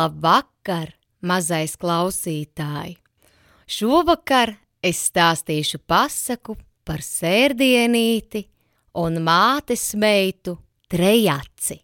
Labvakar, mazais klausītāj! Šovakar es stāstīšu pasaku par sērdienīti un mātes meitu Trejaci.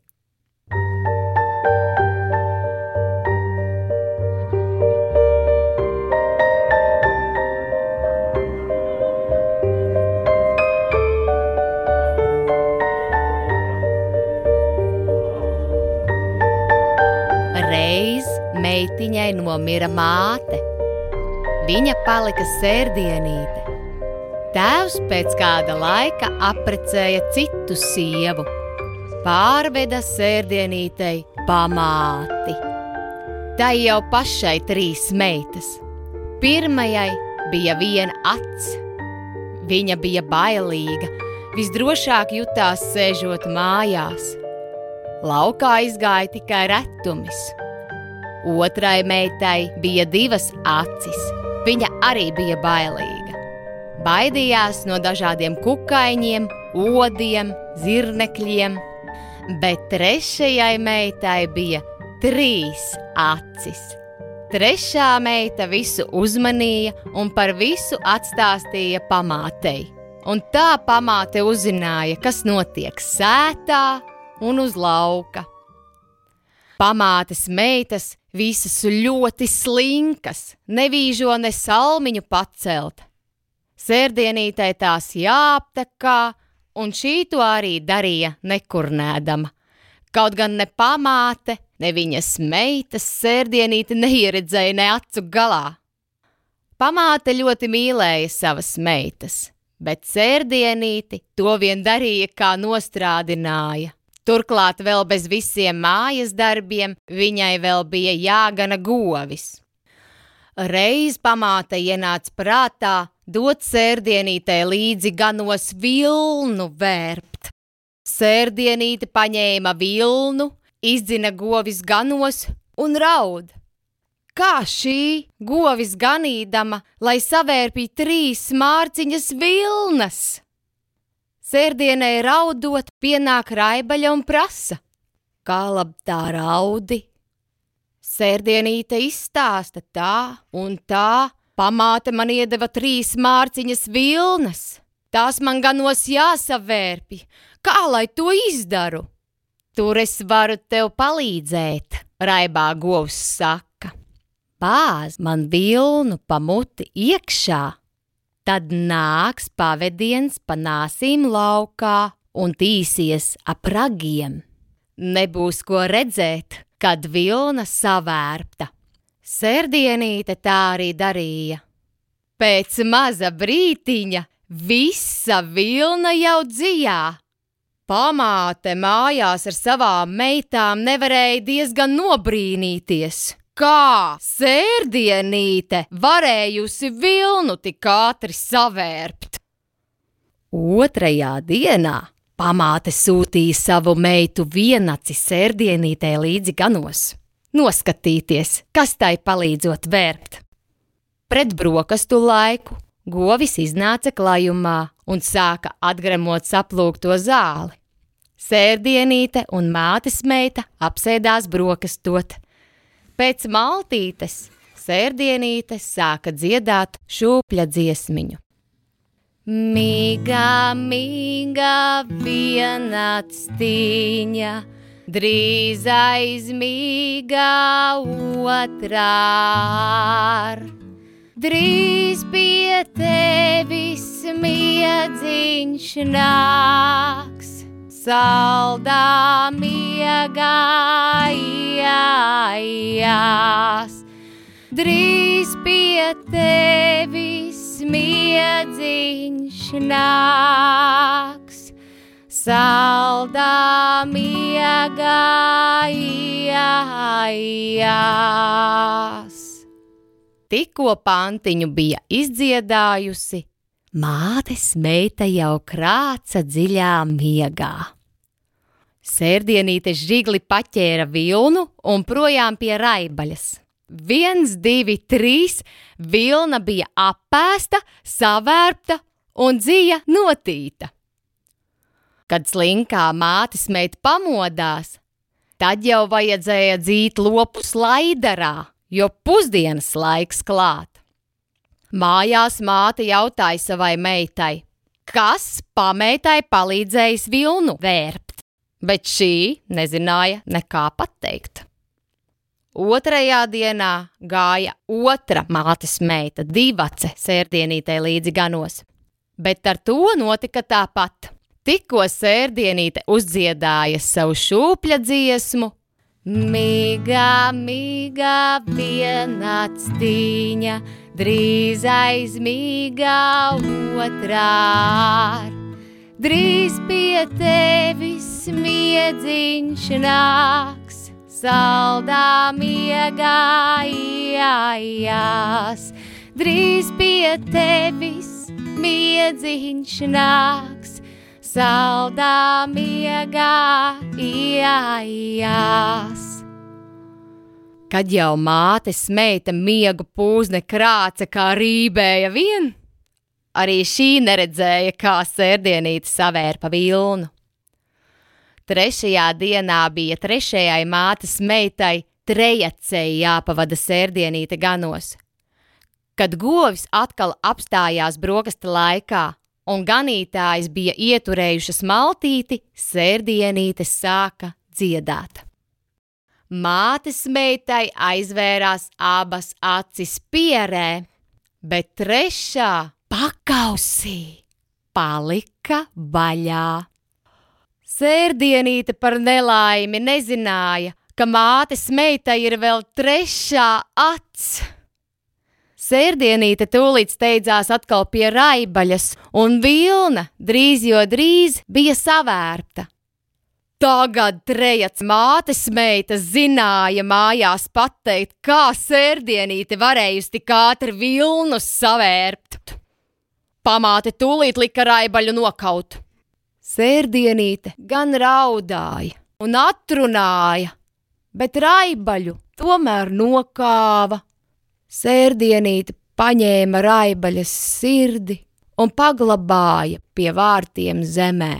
Meitiņai nomira māte. Viņa palika sērdienīte. Tēvs pēc kāda laika apprecēja citu sievu, pārveda sērdienītei pamāti. Tai jau pašai trīs meitas. Pirmajai bija viena acs. Viņa bija bailīga, visdrošāk jutās sēžot mājās. Laukā izgāja tikai retumis. Otrai meitai bija divas acis. Viņa arī bija bailīga. Baidījās no dažādiem kukaiņiem, odiem, zirnekļiem, bet trešajai meitai bija trīs acis. Trešā meita visu uzmanīja un par visu atstāstīja pamātei. Un tā pamāte uzzināja, kas notiek sētā un uz lauka. Pamātes meitas visas ļoti slinkas, nevīžo ne salmiņu pacelt. Sērdienītei tās jāaptekā, un šī to arī darīja nekurnēdama. Kaut gan ne pamāte, ne viņas meitas sērdienīti neieredzēja ne acu galā. Pamāte ļoti mīlēja savas meitas, bet sērdienīti to vien darīja, kā nostrādināja. Turklāt vēl bez visiem mājas darbiem viņai vēl bija jāgana govis. Reiz pamāte ienāca prātā dot sērdienītē līdzi ganos vilnu vērpt. Sērdienīte paņēma vilnu, izdzina govis ganos un raud. Kā šī govis ganīdama, lai savērpītu trīs mārciņas vilnas? Sērdienai raudot, pienāk raibaļa un prasa: Kā labi tā raudi? Sērdienīte izstāsta tā un tā, pamāte man iedeva trīs mārciņas vilnas. Tās man ganos jāsavērpi, kā lai to izdaru? Tur es varu tev palīdzēt, raibā govs saka. Bāz man vilnu pamuti iekšā, tad nāks pavadiens pa nāsīm laukā un tīsies ap ragiem. Nebūs ko redzēt, kad vilna savērpta. Sērdienīte tā arī darīja. Pēc maza brītiņa visa vilna jau dzijā. Pamāte mājās ar savām meitām nevarēja diezgan nobrīnīties. Kā sērdienīte varējusi vilnu tik ātri savērpt? Otrajā dienā pamāte sūtīja savu meitu vienaci sērdienītē līdzi ganos, noskatīties, kas tai palīdzot vērpt. Pret brokastu laiku govis iznāca klajumā un sāka atgremot saplūkto zāli. Sērdienīte un mātes meita apsēdās brokastot. Pēc maltītes sērdienīte sāka dziedāt šūpļa dziesmiņu. Mīgā, mīgā viena stīņa, drīz aizmīgā otrā. Drīz pie tevis miedziņš nāks saldā miegā iejās. Drīz pie tevis miedziņš nāks, saldā miegā iejās. Tikko pantiņu bija izdziedājusi, mātes meita jau krāca dziļā miegā. Sērdienīte žigli paķēra vilnu un projām pie raibaļas. Viens, divi, trīs, vilna bija apēsta, savērpta un dzija notīta. Kad slinkā mātes meita pamodās, Tad jau vajadzēja dzīt lopus laidarā, jo pusdienas laiks klāt. Mājās māte jautāja savai meitai, kas pameitai palīdzējis vilnu vērpt, bet šī nezināja nekā pateikt. Otrajā dienā gāja otra mātes meita, divace sērdienītē līdzi ganos, bet ar to notika tāpat. Tikko sērdienīte uzdziedāja savu šūpļa dziesmu, Mīgā, mīgā vienāds tīņa, drīz aizmīgā otrā. Drīz pie tevis miedziņš nāks, saldā miegā iājās. Drīz pie tevis miedziņš nāks, saldā miegā iājās. Kad jau mātes meita miega pūzne krāca kā rībēja vien, arī šī neredzēja, kā sērdienīte savērpa vilnu. Trešajā dienā bija trešajai mātes meitai trejacei jāpavada sērdienīte ganos. Kad govis atkal apstājās brokastu laikā, un ganītājs bija ieturējušas maltīti, sērdienīte sāka dziedāt. Mātes meitai aizvērās abas acis pierē, bet trešā pakausī palika vaļā. Sērdienīte par nelaimi nezināja, ka mātes meitai ir vēl trešā acis. Sērdienīte tūlīt steidzās atkal pie raibaļas, un vilna drīz jo drīz bija savērta. Tagad trejats mātes meita zināja mājās pateikt, kā sērdienīte varējusi tik ātri vilnu savērpt. Pamāte tūlīt lika raibaļu nokaut. Sērdienīte gan raudāja un atrunāja, bet raibaļu tomēr nokāva Sērdienīte paņēma raibaļas sirdi un paglabāja pie vārtiem zemē.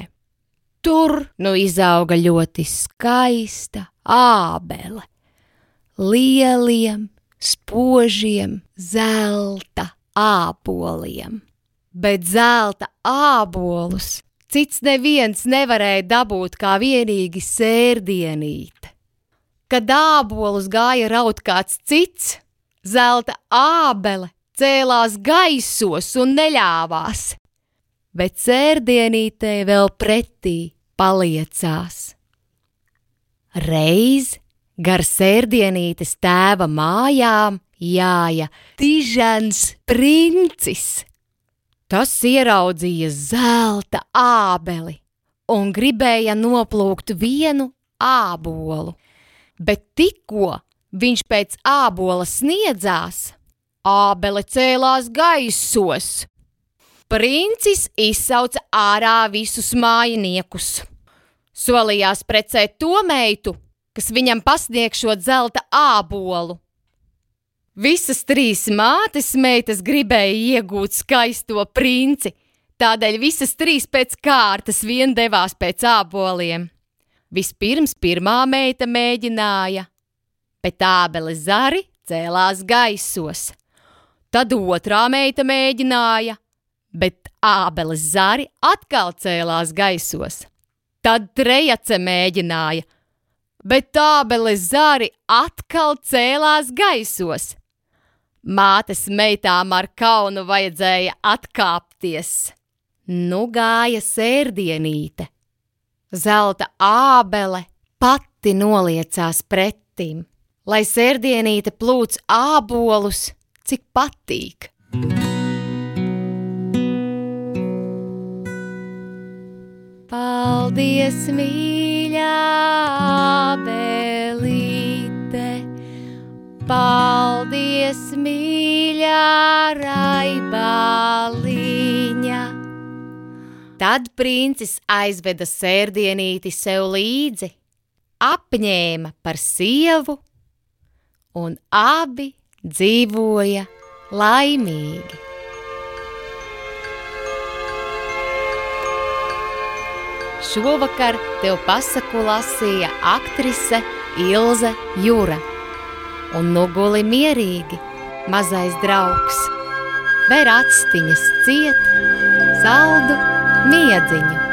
Tur nu izauga ļoti skaista ābele, lieliem, spožiem, zelta āboliem. Bet zelta ābolus cits neviens nevarēja dabūt kā vienīgi sērdienīte. Kad ābolus gāja raut kāds cits, zelta ābele cēlās gaisos un neļāvās, bet sērdienītē vēl pretī paliecās. Reiz gar sērdienītes tēva mājām jāja Tižans princis. Tas ieraudzīja zelta ābeli un gribēja noplūkt vienu ābolu, bet tikko Viņš pēc ābola sniedzās, ābele cēlās gaisos. Princis izsauca ārā visus mājiniekus. Solījās precēt to meitu, kas viņam pasniegšot zelta ābolu. Visas trīs mātes meitas gribēja iegūt skaisto princi, tādēļ visas trīs pēc kārtas vien devās pēc āboliem. Vispirms pirmā meita mēģināja, bet ābeles zari cēlās gaisos. Tad otrā meita mēģināja, bet ābeles zari atkal cēlās gaisos. Tad trejace mēģināja, bet ābeles zari atkal cēlās gaisos. Mātes meitām ar kaunu vajadzēja atkāpties. Nu gāja sērdienīte. Zelta ābele pati noliecās pretim lai sērdienīte plūc ābolus, cik patīk. Paldies, mīļā abelīte! Paldies, mīļā raibāliņa! Tad princis aizveda sērdienīti sev līdzi, apņēma par sievu un abi dzīvoja laimīgi. Šovakar tev pasaku lasīja aktrise Ilze Jūra. Un noguli mierīgi, mazais draugs, ver atstiņas ciet, saldu miedziņu.